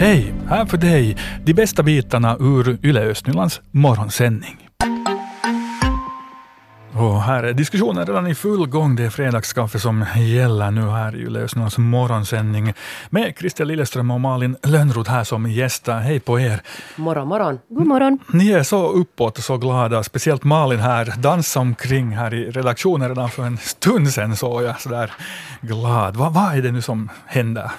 Hej! Här för dig de bästa bitarna ur Yle Östnylands morgonsändning. Och här är diskussionen redan i full gång. Det är fredagskaffe som gäller nu här i Yle Östnylands morgonsändning med Christian Lilleström och Malin Lönnroth här som gäster. Hej på er! Morgon, morgon. God morgon. Ni är så uppåt och så glada, speciellt Malin här, dansade omkring här i redaktionen redan för en stund sedan såg jag sådär glad. Va, vad är det nu som händer?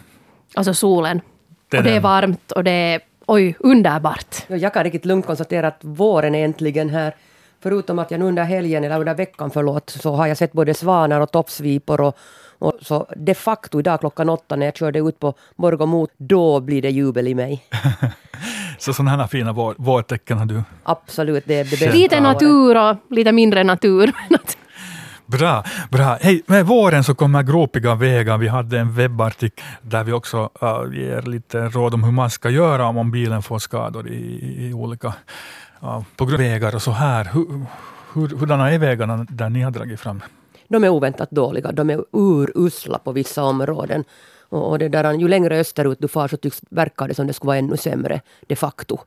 Alltså solen. Den och det är varmt och det är oj, underbart. Ja, Jag kan riktigt lugnt konstatera att våren är äntligen här. Förutom att jag nu under helgen, eller under veckan förlåt, så har jag sett både svanar och toppsvipor och, och så de facto idag klockan åtta när jag körde ut på Borgå då blir det jubel i mig. Så sådana här fina vår, vårtecken har du. Absolut, det är det bästa. Lite natur och lite mindre natur. Bra, bra. Hej, med våren så kommer gropiga vägar. Vi hade en webbartikel där vi också uh, ger lite råd om hur man ska göra om, om bilen får skador i, i olika uh, på grund av vägar och så här. Hur, hur, hurdana är vägarna där ni har dragit fram? De är oväntat dåliga. De är urusla på vissa områden. Och, och det där, ju längre österut du far så tycks, verkar det som det skulle vara ännu sämre de facto.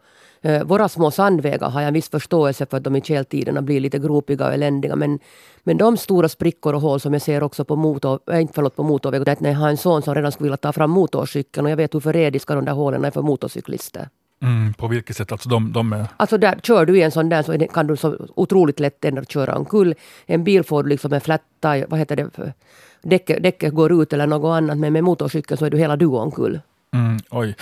Eh, våra små sandvägar har jag en viss förståelse för att de i tjältiderna blir lite gropiga och eländiga. Men, men de stora sprickor och hål som jag ser också på, motor, äh, inte förlåt, på motorvägar. När jag har en son som redan skulle vilja ta fram motorcykeln och jag vet hur förrädiska de där hålen är för motorcyklister. Mm, på vilket sätt? Alltså de, de är, Alltså där, kör du i en sån där så kan du så otroligt lätt ändå köra omkull. En bil får du liksom en flat tire, vad heter det, däcket, däcket går ut eller något annat. Men med motorcykeln så är du hela du omkull. mm, oj.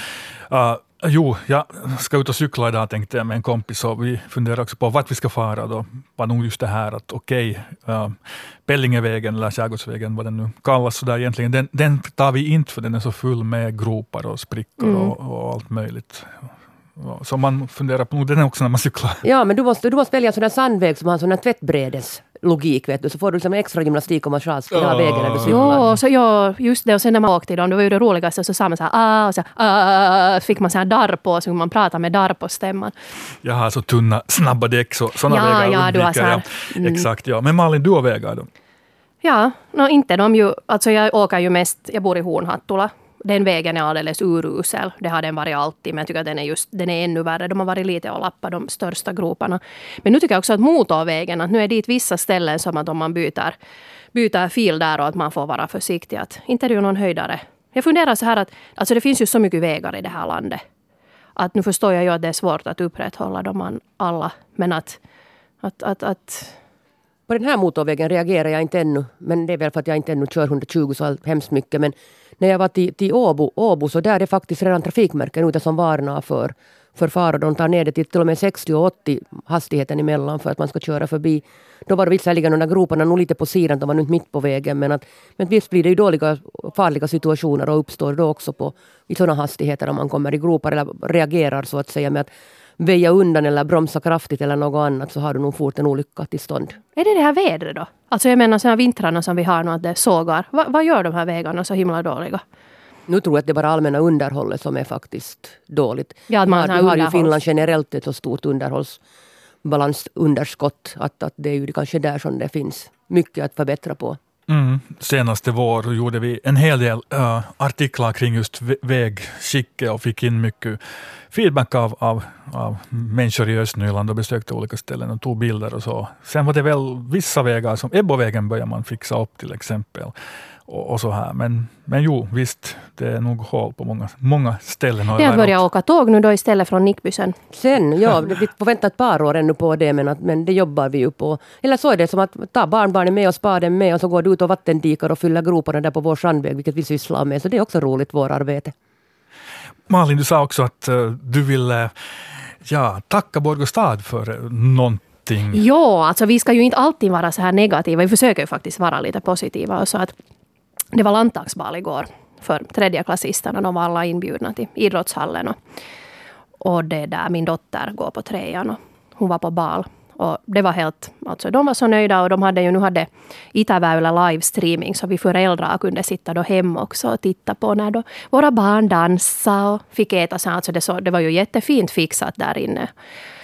Uh, jo, jag ska ut och cykla idag tänkte jag med en kompis och vi funderar också på vart vi ska fara. Då var nog just det här att okej, uh, Pellingevägen eller Skärgårdsvägen, vad den nu kallas, så där egentligen, den, den tar vi inte för den är så full med gropar och sprickor och, och allt möjligt. Så man funderar på den också när man cyklar. Ja, men du måste, du måste välja en sån där sandväg som har en sån där tvättbrädes logik, vet du. Så får du liksom extra gymnastik och massage på hela Ja. vägen när du Jo, cyklar. så, ja, just det. Och sen när man åkte i dem, det var ju det roligaste, så sa man så här, ah, och så, ah, fick man så här darr på, så man prata med darr på stämman. Jag har så tunna, snabba däck, så sådana Ja, vägar ja, du har undviker så här- jag. Exakt, ja. Men Malin, du har vägar då? Ja, no, inte de ju. Alltså jag åker ju mest, jag bor i Hornhattula. Den vägen är alldeles urusel. Det har den varit alltid, men jag tycker att den är, just, den är ännu värre. De har varit lite och lappat de största groparna. Men nu tycker jag också att motorvägen, att nu är dit vissa ställen som att om man byter, byter fil där och att man får vara försiktig. Att inte är det ju någon höjdare. Jag funderar så här att alltså det finns ju så mycket vägar i det här landet. Att nu förstår jag ju att det är svårt att upprätthålla dem alla. Men att, att, att, att På den här motorvägen reagerar jag inte ännu. Men det är väl för att jag inte ännu kör 120 så hemskt mycket. Men när jag var till, till Åbo, Åbo så där är faktiskt redan trafikmärken ute som varnar för, för faror. De tar ner det till till och med 60 och 80 hastigheten emellan för att man ska köra förbi. Då var det visserligen de där groparna nog lite på sidan, de var nu inte mitt på vägen. Men, att, men visst blir det ju dåliga, farliga situationer och uppstår då också på, i sådana hastigheter om man kommer i gropar eller reagerar så att säga med att väja undan eller bromsa kraftigt eller något annat så har du nog fort en olycka till stånd. Är det det här vädret då? Alltså jag menar så här vintrarna som vi har nu, att det sågar. Va, vad gör de här vägarna så himla dåliga? Nu tror jag att det är bara allmänna underhållet som är faktiskt dåligt. Ja, man har har, ju Finland generellt ett så stort underhållsbalansunderskott att, att det är ju kanske där som det finns mycket att förbättra på. Mm. Senaste vår gjorde vi en hel del äh, artiklar kring just vä- vägskicke och fick in mycket feedback av, av, av människor i Östnyland och besökte olika ställen och tog bilder och så. Sen var det väl vissa vägar, som Ebbovägen började man fixa upp till exempel. Och, och så här. Men, men jo, visst, det är nog hål på många, många ställen. har jag att börja lärt. åka tåg nu då istället från Nickbysen. Sen, ja, vi får vänta ett par år ännu på det men, att, men det jobbar vi ju på. Eller så är det som att ta barnbarnen med och spaden med och så går du ut och vattendikar och fyller groparna där på vår sandväg, vilket vi sysslar med. Så det är också roligt, vårarbete. Malin, äh, du sa också att du ville äh, ja, tacka Borgostad för äh, någonting. Ja, alltså vi ska ju inte alltid vara så här negativa. Vi försöker ju faktiskt vara lite positiva. Och så att det var landtagsbal igår för tredjeklassisterna. De var alla inbjudna till idrottshallen. Och, och det där, min dotter går på trean och hon var på bal. Och det var helt, alltså de var så nöjda och de hade ju nu hade Itäväylä livestreaming så vi föräldrar kunde sitta då hemma också och titta på när då våra barn dansade och fick äta. Så alltså det, så, det var ju jättefint fixat där inne.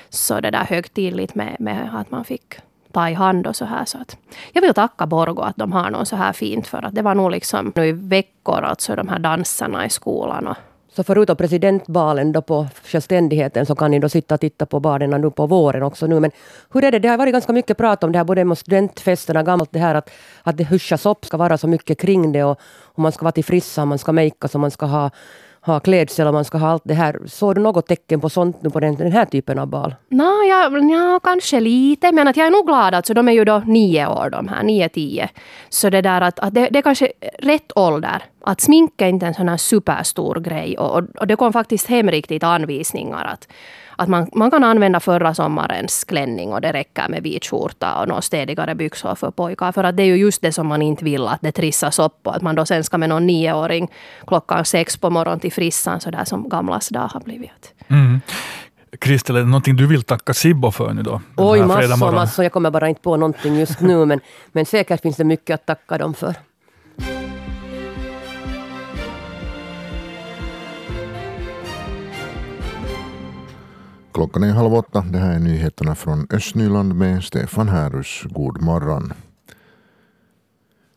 Så det där högtidligt med, med att man fick ta i hand och så här. Så att jag vill tacka Borgo att de har något så här fint för att det var nog liksom nu i veckor, alltså de här dansarna i skolan och så förutom presidentbalen då på självständigheten så kan ni då sitta och titta på baden nu på våren också nu. Men hur är det? Det har varit ganska mycket prat om det här, både med studentfesterna, gammalt det här att, att det huschas upp, ska vara så mycket kring det och, och man ska vara till frissa, man ska makea så man ska ha ha klädsel och man ska ha allt det här. Såg du något tecken på sånt nu på den, den här typen av bal? No, ja, ja, kanske lite, men att jag är nog glad. Alltså, de är ju då nio år de här, nio, tio. Så det där att, att det, det är kanske rätt ålder. Att sminka är inte en sån här superstor grej. Och, och, det kom faktiskt hem riktigt anvisningar. Att, att man, man kan använda förra sommarens klänning och det räcker med vit skjorta och några städigare byxor för pojkar. För att det är ju just det som man inte vill att det trissas upp och att man då sen ska med någon nioåring klockan sex på morgonen till frissan så där som gamlas dag har blivit. Mm. Kristel, är det någonting du vill tacka Sibbo för nu då? Oj, massor, massor. Jag kommer bara inte på någonting just nu, men, men säkert finns det mycket att tacka dem för. Klockan är halv åtta. Det här är nyheterna från Östnyland med Stefan Härus. God morgon.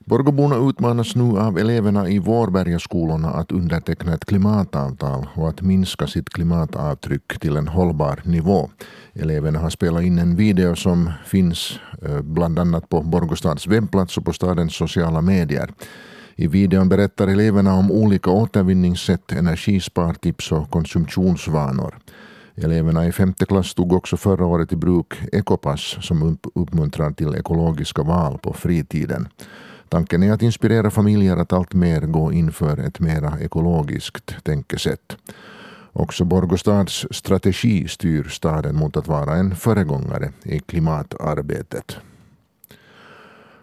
Borgåborna utmanas nu av eleverna i Vårbergaskolorna att underteckna ett klimatavtal och att minska sitt klimatavtryck till en hållbar nivå. Eleverna har spelat in en video som finns eh, bland annat på Borgostads webbplats och på stadens sociala medier. I videon berättar eleverna om olika återvinningssätt, energispartips och konsumtionsvanor. Eleverna i femte klass tog också förra året i bruk Ekopass som uppmuntrar till ekologiska val på fritiden. Tanken är att inspirera familjer att alltmer gå inför ett mera ekologiskt tänkesätt. Också Borgostads strategi styr staden mot att vara en föregångare i klimatarbetet.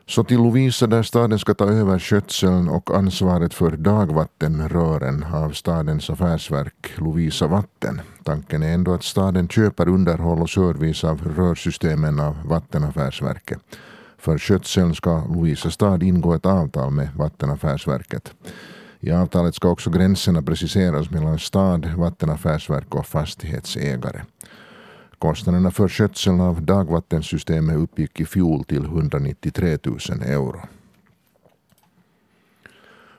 Så till Lovisa där staden ska ta över skötseln och ansvaret för dagvattenrören av stadens affärsverk Lovisa Vatten. Tanken är ändå att staden köper underhåll och service av rörsystemen av Vattenaffärsverket. För skötseln ska Lovisa stad ingå ett avtal med Vattenaffärsverket. I avtalet ska också gränserna preciseras mellan stad, vattenaffärsverk och fastighetsägare. Kostnaderna för skötseln av dagvattensystemet uppgick i fjol till 193 000 euro.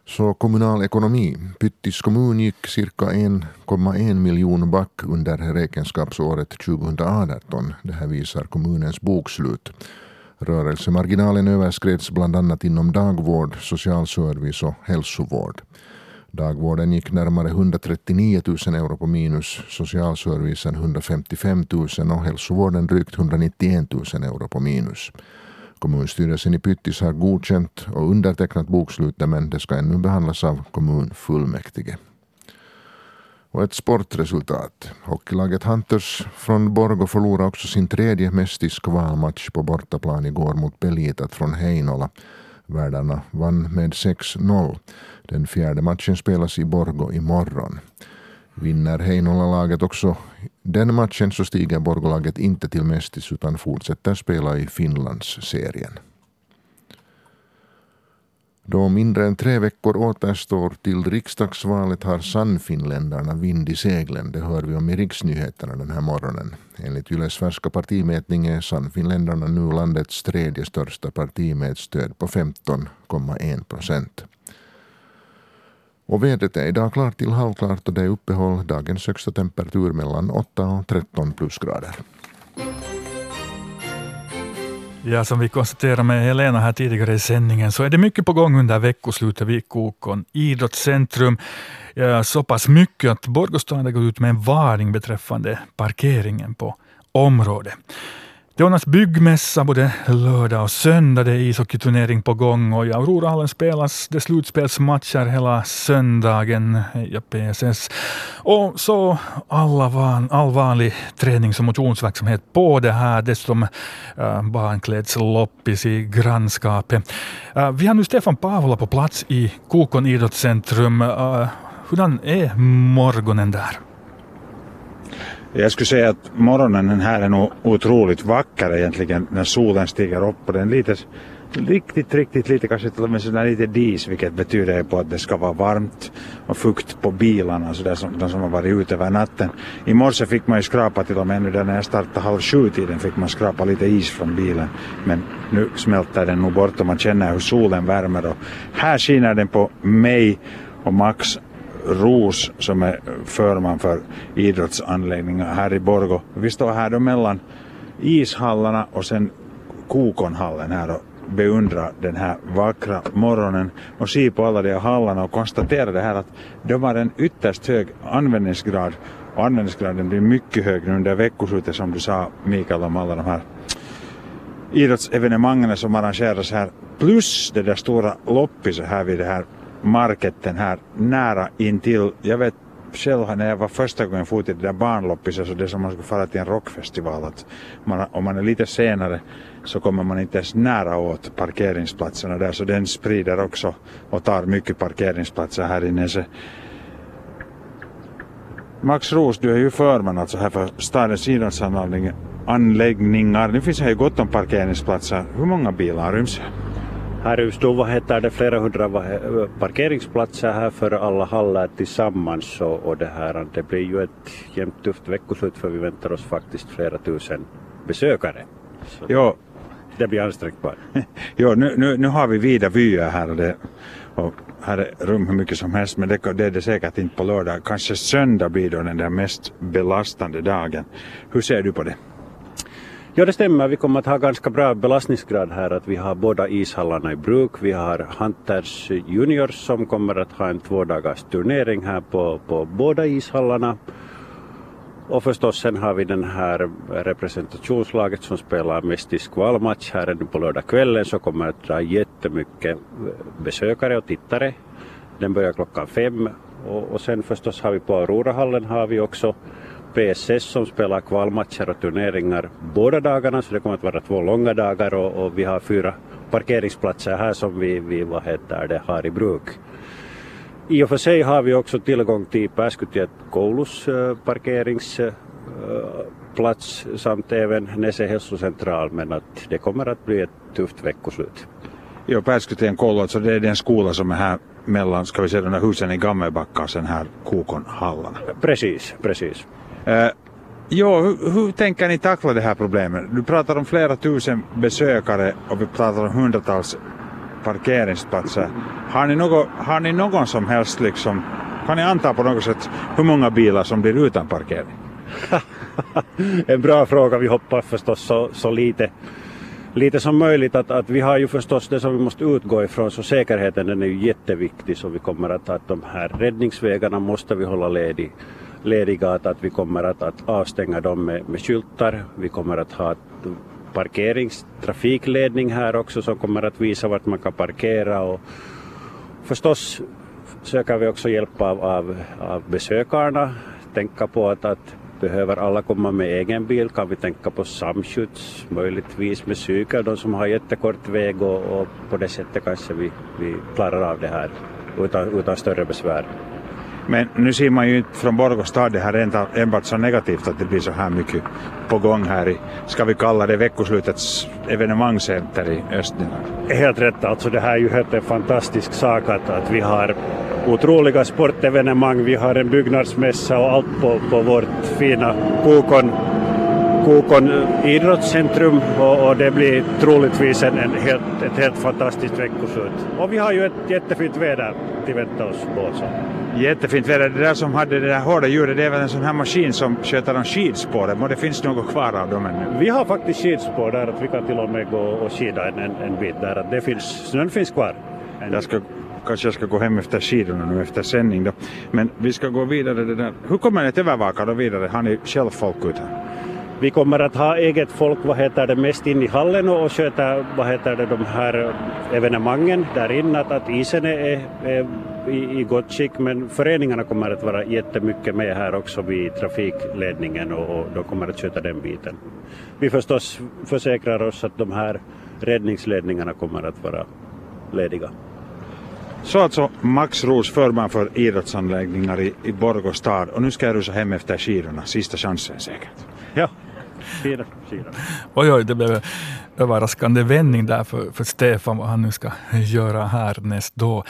Så kommunal ekonomi. Pyttis kommun gick cirka 1,1 miljon back under räkenskapsåret 2018. Det här visar kommunens bokslut. Rörelsemarginalen överskreds bland annat inom dagvård, socialservice och hälsovård. Dagvården gick närmare 139 000 euro på minus, socialservicen 155 000 och hälsovården drygt 191 000 euro på minus. Kommunstyrelsen i Pyttis har godkänt och undertecknat bokslutet men det ska ännu behandlas av kommunfullmäktige. Och ett sportresultat. Hockeylaget Hunters från Borgo förlorade också sin tredje mest i kvalmatch på bortaplan igår mot Pelitat från Heinola. Värdarna vann med 6-0. Den fjärde matchen spelas i Borgo imorgon. Vinner Heinola-laget också den matchen så stiger Borgolaget inte till Mestis utan fortsätter spela i Finlandsserien. Då mindre än tre veckor återstår till riksdagsvalet har Sannfinländarna vind i seglen. Det hör vi om i riksnyheterna den här morgonen. Enligt Yles färska partimätning är Sannfinländarna nu landets tredje största parti med ett stöd på 15,1 procent. Och vädret är idag klart till halvklart och det är uppehåll. Dagens högsta temperatur mellan 8 och 13 plusgrader. Ja, som vi konstaterade med Helena här tidigare i sändningen, så är det mycket på gång under veckoslutet vid Kokon idrottscentrum. Ja, så pass mycket att Borgostad har gått ut med en varning beträffande parkeringen på området. Det ordnas byggmässa både lördag och söndag. Det är ishockeyturnering på gång och i Aurorahallen spelas det slutspelsmatcher hela söndagen ja, PSS. Och så alla van, all vanlig tränings och motionsverksamhet på det här. Dessutom äh, eh, barnklädsloppis i grannskapet. Äh, vi har nu Stefan Pavola på plats i Kokon idrottscentrum. Äh, hurdan är morgonen där? Jag skulle säga att morgonen här är nog otroligt vacker egentligen när solen stiger upp och den lite riktigt, riktigt lite, kanske till och med sådär lite dis, vilket betyder på att det ska vara varmt och fukt på bilarna, så där som, de som har varit ute över natten. I morse fick man ju skrapa till och med nu när jag startade halv sju-tiden fick man skrapa lite is från bilen. Men nu smälter den nog bort och man känner hur solen värmer och här skiner den på mig och Max Ros som är förman för idrottsanläggningar här i Borgo. Vi står här då mellan ishallarna och sen Kokonhallen här och beundrar den här vackra morgonen och se på alla de här hallarna och konstatera det här att de har en ytterst hög användningsgrad och användningsgraden blir mycket högre under veckoslutet som du sa Mikael om alla de här idrottsevenemangen som arrangeras här plus det där stora loppiset här vid det här marketen här nära intill. Jag vet själv när jag var första gången for till det där barnloppiset så alltså det är som man skulle fara till en rockfestival att man, om man är lite senare så kommer man inte ens nära åt parkeringsplatserna där så den sprider också och tar mycket parkeringsplatser här inne. Så Max Roos, du är ju förman alltså här för stadens idrottsanläggningar. Nu finns det ju gott om parkeringsplatser. Hur många bilar ryms här? Här då vad heter det, flera hundra parkeringsplatser här för alla hallar tillsammans och, och det här det blir ju ett jämnt tufft veckoslut för vi väntar oss faktiskt flera tusen besökare. Så Jo, Det blir ansträngt bara. jo nu, nu, nu har vi vida vyer här och, det, och här är rum hur mycket som helst men det, det är det säkert inte på lördag. Kanske söndag blir då den där mest belastande dagen. Hur ser du på det? Ja det stämmer, vi kommer att ha ganska bra belastningsgrad här att vi har båda ishallarna i bruk. Vi har Hunters Juniors som kommer att ha en tvådagars turnering här på, på båda ishallarna. Och förstås sen har vi den här representationslaget som spelar mest i skvalmatch här ännu på lördagskvällen så kommer att dra jättemycket eh, besökare och tittare. Den börjar klockan fem och, och sen förstås har vi på Aurorahallen har vi också PSS som spelar kvalmatcher och turneringar båda dagarna så det kommer att vara två långa dagar och, och vi har fyra parkeringsplatser här som vi, vi vad heter det, har i bruk. I och för sig har vi också tillgång till Pääskytiet koulus äh, parkeringsplats samt även Nese hälsocentral men att det kommer att bli ett tufft veckoslut. Jo, Pääskutien koulu, alltså det är den skola som är här mellan, ska vi säga, de där husen i Gammelbacka och sen här Kokonhallarna. Precis, precis. Eh, jo, hur, hur tänker ni tackla det här problemet? Du pratar om flera tusen besökare och vi pratar om hundratals parkeringsplatser. Har ni, någon, har ni någon som helst liksom, kan ni anta på något sätt hur många bilar som blir utan parkering? en bra fråga. Vi hoppas förstås så, så lite, lite som möjligt. Att, att vi har ju förstås det som vi måste utgå ifrån så säkerheten den är ju jätteviktig så vi kommer att att de här räddningsvägarna måste vi hålla ledig, lediga. Att, att vi kommer att, att avstänga dem med, med skyltar. Vi kommer att ha parkeringstrafikledning här också som kommer att visa vart man kan parkera och förstås söker vi också hjälp av, av, av besökarna. Tänka på att, att behöver alla komma med egen bil kan vi tänka på samskjuts, möjligtvis med cykel, de som har jättekort väg och, och på det sättet kanske vi, vi klarar av det här utan, utan större besvär. Men nu ser man ju inte från Borgå stad det här enbart så negativt att det blir så här mycket på gång här i, ska vi kalla det veckoslutets evenemangscenter i Östnyland. Helt rätt, alltså det här är ju helt en fantastisk sak att, att vi har otroliga sportevenemang, vi har en byggnadsmässa och allt på, på vårt fina Kokon, Kokon idrottscentrum och, och det blir troligtvis en, en helt, ett helt fantastiskt veckoslut. Och vi har ju ett jättefint väder till vänta oss. Så. Jättefint väder. Det där som hade det där hårda ljudet, det är väl en sån här maskin som sköter om skidspåren. Och det finns något kvar av dem ännu. Vi har faktiskt skidspår där att vi kan till och med gå och skida en, en, en bit där. Det finns, snön finns kvar. Jag ska, kanske jag ska gå hem efter skidorna nu efter sändning då. Men vi ska gå vidare. Det där. Hur kommer ni att övervaka då vidare? Har ni själv folk ut här? Vi kommer att ha eget folk, vad heter det, mest in i hallen och sköta, vad heter det, de här evenemangen där inne. Att, att isen är, är i, i gott skick men föreningarna kommer att vara jättemycket med här också vid trafikledningen och, och de kommer att sköta den biten. Vi förstås försäkrar oss att de här räddningsledningarna kommer att vara lediga. Så alltså Max Ros, förman för idrottsanläggningar i, i Borgå stad. Och nu ska jag rusa hem efter skidorna. Sista chansen säkert. Ja, Fyra, fyra. Oj, oj, det blev överraskande vändning där för, för Stefan, vad han nu ska göra härnäst då.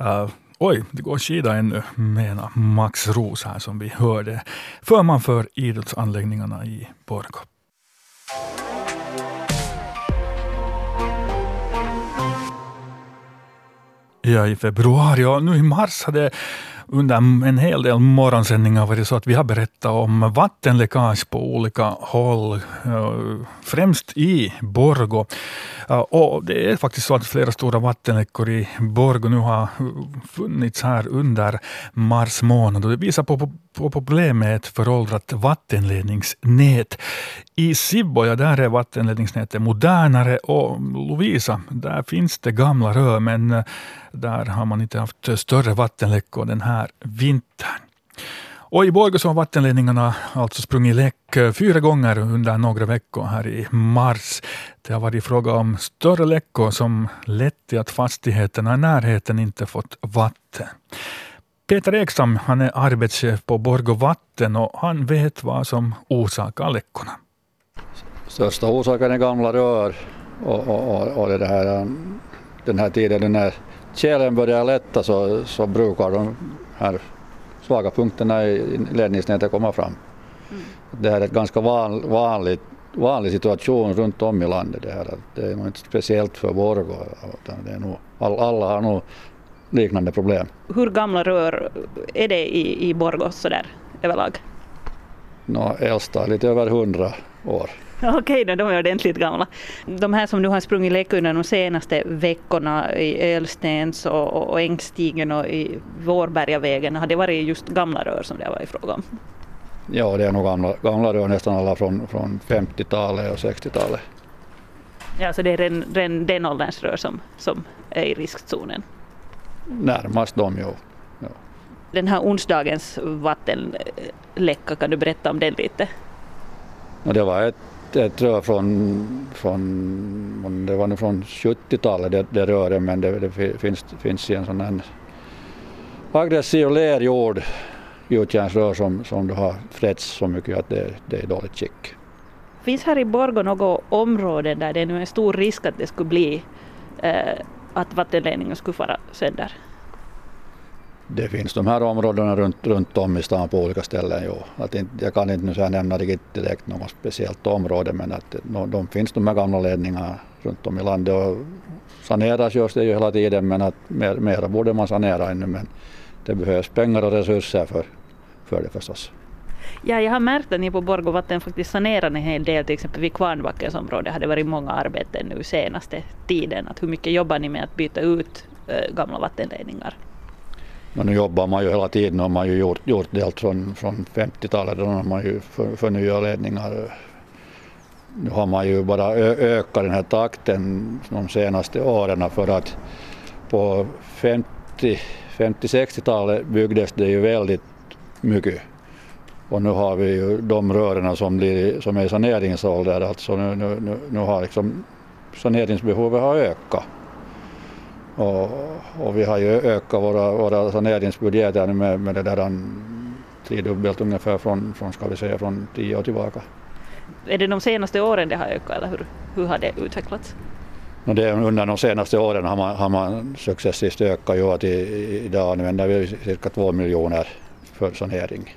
Uh, oj, det går skida ännu, menar Max Ros här som vi hörde. Förman för idrottsanläggningarna i Borgå. Ja, i februari och nu i mars hade under en hel del morgonsändningar varit så att vi har berättat om vattenläckage på olika håll, eh, främst i Borgo. Eh, och det är faktiskt så att flera stora vattenläckor i Borgo nu har eh, funnits här under mars månad. Och det visar på, på, på problem med ett föråldrat vattenledningsnät. I Sibboja där är vattenledningsnätet modernare och Lovisa, där finns det gamla rör men där har man inte haft större vattenläckor den här vintern. Och I Borgå har vattenledningarna alltså sprungit läck eh, fyra gånger under några veckor här i mars. Det har varit fråga om större läckor som lett till att fastigheterna i närheten inte fått vatten. Peter Ekstam, han är arbetschef på Borgå Vatten och han vet vad som orsakar läckorna. Största orsaken är gamla rör och, och, och, och det här, eh, den här tiden när tjälen börjar lätta så, så brukar de här svaga punkterna i ledningsnätet komma fram. Mm. Det här är ett ganska van, vanligt, vanlig situation runt om i landet. Det, här. det är nog inte speciellt för Borgå, det är nog, alla har nog liknande problem. Hur gamla rör är det i, i Borgå sådär överlag? No, äldsta lite över hundra år. Okej, då, de är ordentligt gamla. De här som nu har sprungit läck under de senaste veckorna i Ölstens och, och Ängstigen och i Vårbergavägen, har det varit just gamla rör som det har varit fråga om? Ja, det är nog gamla, gamla rör, nästan alla från, från 50-talet och 60-talet. Ja, så det är den, den, den ålderns rör som, som är i riskzonen? Närmast dem, jo. Ja. Den här onsdagens vattenläcka, kan du berätta om den lite? Ja, det var ett ett rör från, från, det var nu från 70-talet det, det röret men det, det, finns, finns i en sån här aggressiv lerjord gjutjärnsrör som, som det har frätts så mycket att det, det är i dåligt skick. Finns här i Borgå något område där det är nu är stor risk att det skulle bli eh, att vattenledningen skulle fara sönder? Det finns de här områdena runt, runt om i stan på olika ställen. Jo. Att inte, jag kan inte nu nämna direkt något speciellt område men att de, de finns de här gamla ledningarna runt om i landet. Och saneras görs det ju hela tiden men att mer, mera borde man sanera ännu men det behövs pengar och resurser för, för det förstås. Ja, jag har märkt att ni på Borgåvatten faktiskt sanerar en hel del, till exempel vid Kvarnbackens område har det varit många arbeten nu senaste tiden. Att hur mycket jobbar ni med att byta ut äh, gamla vattenledningar? Men nu jobbar man ju hela tiden och man har ju gjort, gjort det allt från, från 50-talet. Då har man ju för, förnyat ledningar. Nu har man ju bara ökat den här takten de senaste åren för att på 50-60-talet byggdes det ju väldigt mycket. Och nu har vi ju de rören som, blir, som är i saneringsålder, alltså nu, nu, nu har liksom saneringsbehovet har ökat. Och, och vi har ju ökat våra, våra saneringsbudgetar med, med det där tredubbelt ungefär från, från, ska vi säga, från tio år tillbaka. Är det de senaste åren det har ökat eller hur, hur har det utvecklats? No det, under de senaste åren har man, har man successivt ökat. Ju att idag använder vi cirka två miljoner för sanering.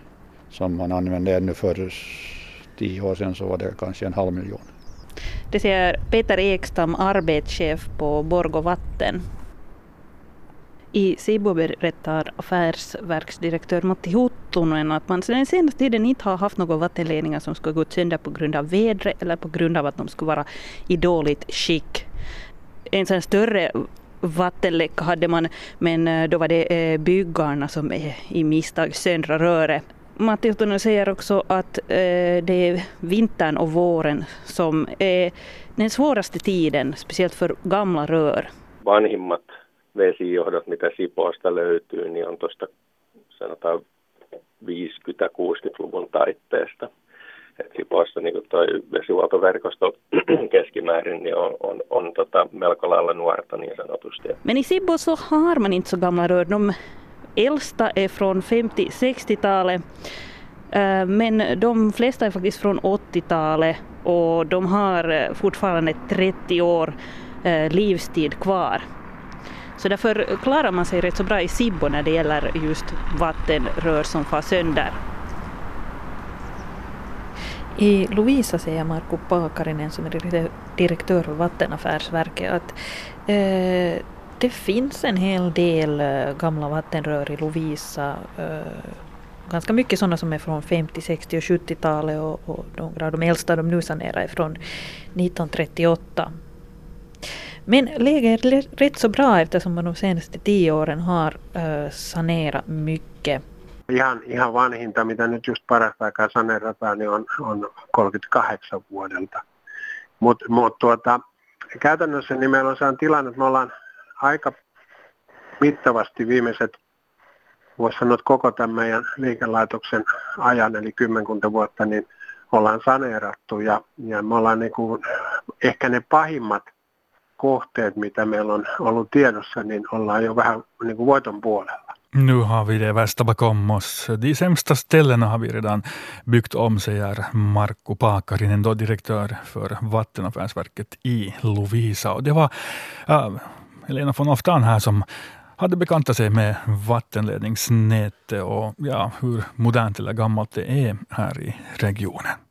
Som man använde ännu för tio år sedan så var det kanske en halv miljon. Det säger Peter Ekstam, arbetschef på Borgå Vatten. I Sibo berättar affärsverksdirektör Matti Huttunen att man den senaste tiden inte har haft några vattenledningar som skulle gått sönder på grund av vädret eller på grund av att de skulle vara i dåligt skick. En sån större vattenläcka hade man, men eh, då var det eh, byggarna som i misstag söndra röret. Matti Huttunen säger också att eh, det är vintern och våren som är den svåraste tiden, speciellt för gamla rör. Vanhimmat vesijohdot, mitä Sipoosta löytyy, niin on tuosta sanotaan 50-60-luvun taitteesta. Et Sipoossa niin tuo vesihuoltoverkosto keskimäärin niin on, on, on tota melko lailla nuorta niin sanotusti. Men i Sibbo så har man inte så gamla rör. De äldsta är från 50-60-talet. Eh, men de flesta är faktiskt från 80-talet och de har eh, fortfarande 30 år eh, livstid kvar. Så därför klarar man sig rätt så bra i Sibbo när det gäller just vattenrör som far sönder. I Lovisa säger Marko Paakarinen som är direktör för Vattenaffärsverket att eh, det finns en hel del eh, gamla vattenrör i Lovisa. Eh, ganska mycket sådana som är från 50, 60 och 70-talet och, och några av de äldsta de nu sanerar är från 1938. Men läget är rätt så bra eftersom man de senaste tio åren har sanerat mycket. Ihan, ihan vanhinta, mitä nyt just parasta aikaa saneerataan, niin on, on 38 vuodelta. Mutta mut tuota, käytännössä niin meillä on sellainen tilanne, että me ollaan aika mittavasti viimeiset, voisi sanoa, että koko tämän meidän liikelaitoksen ajan, eli kymmenkunta vuotta, niin ollaan saneerattu ja, ja me ollaan niin kuin, ehkä ne pahimmat kohteet, mitä meillä on ollut tiedossa, niin ollaan jo vähän niin kuin voiton puolella. Nu har vi det värsta bakom oss. De sämsta ställena har vi redan byggt om, säger Markku Paakarinen, då direktör för Vattenaffärsverket i Lovisa. Och det var äh, Helena von Oftan här som hade bekantat sig med vattenledningsnätet och ja, hur modernt eller gammalt det är här i regionen.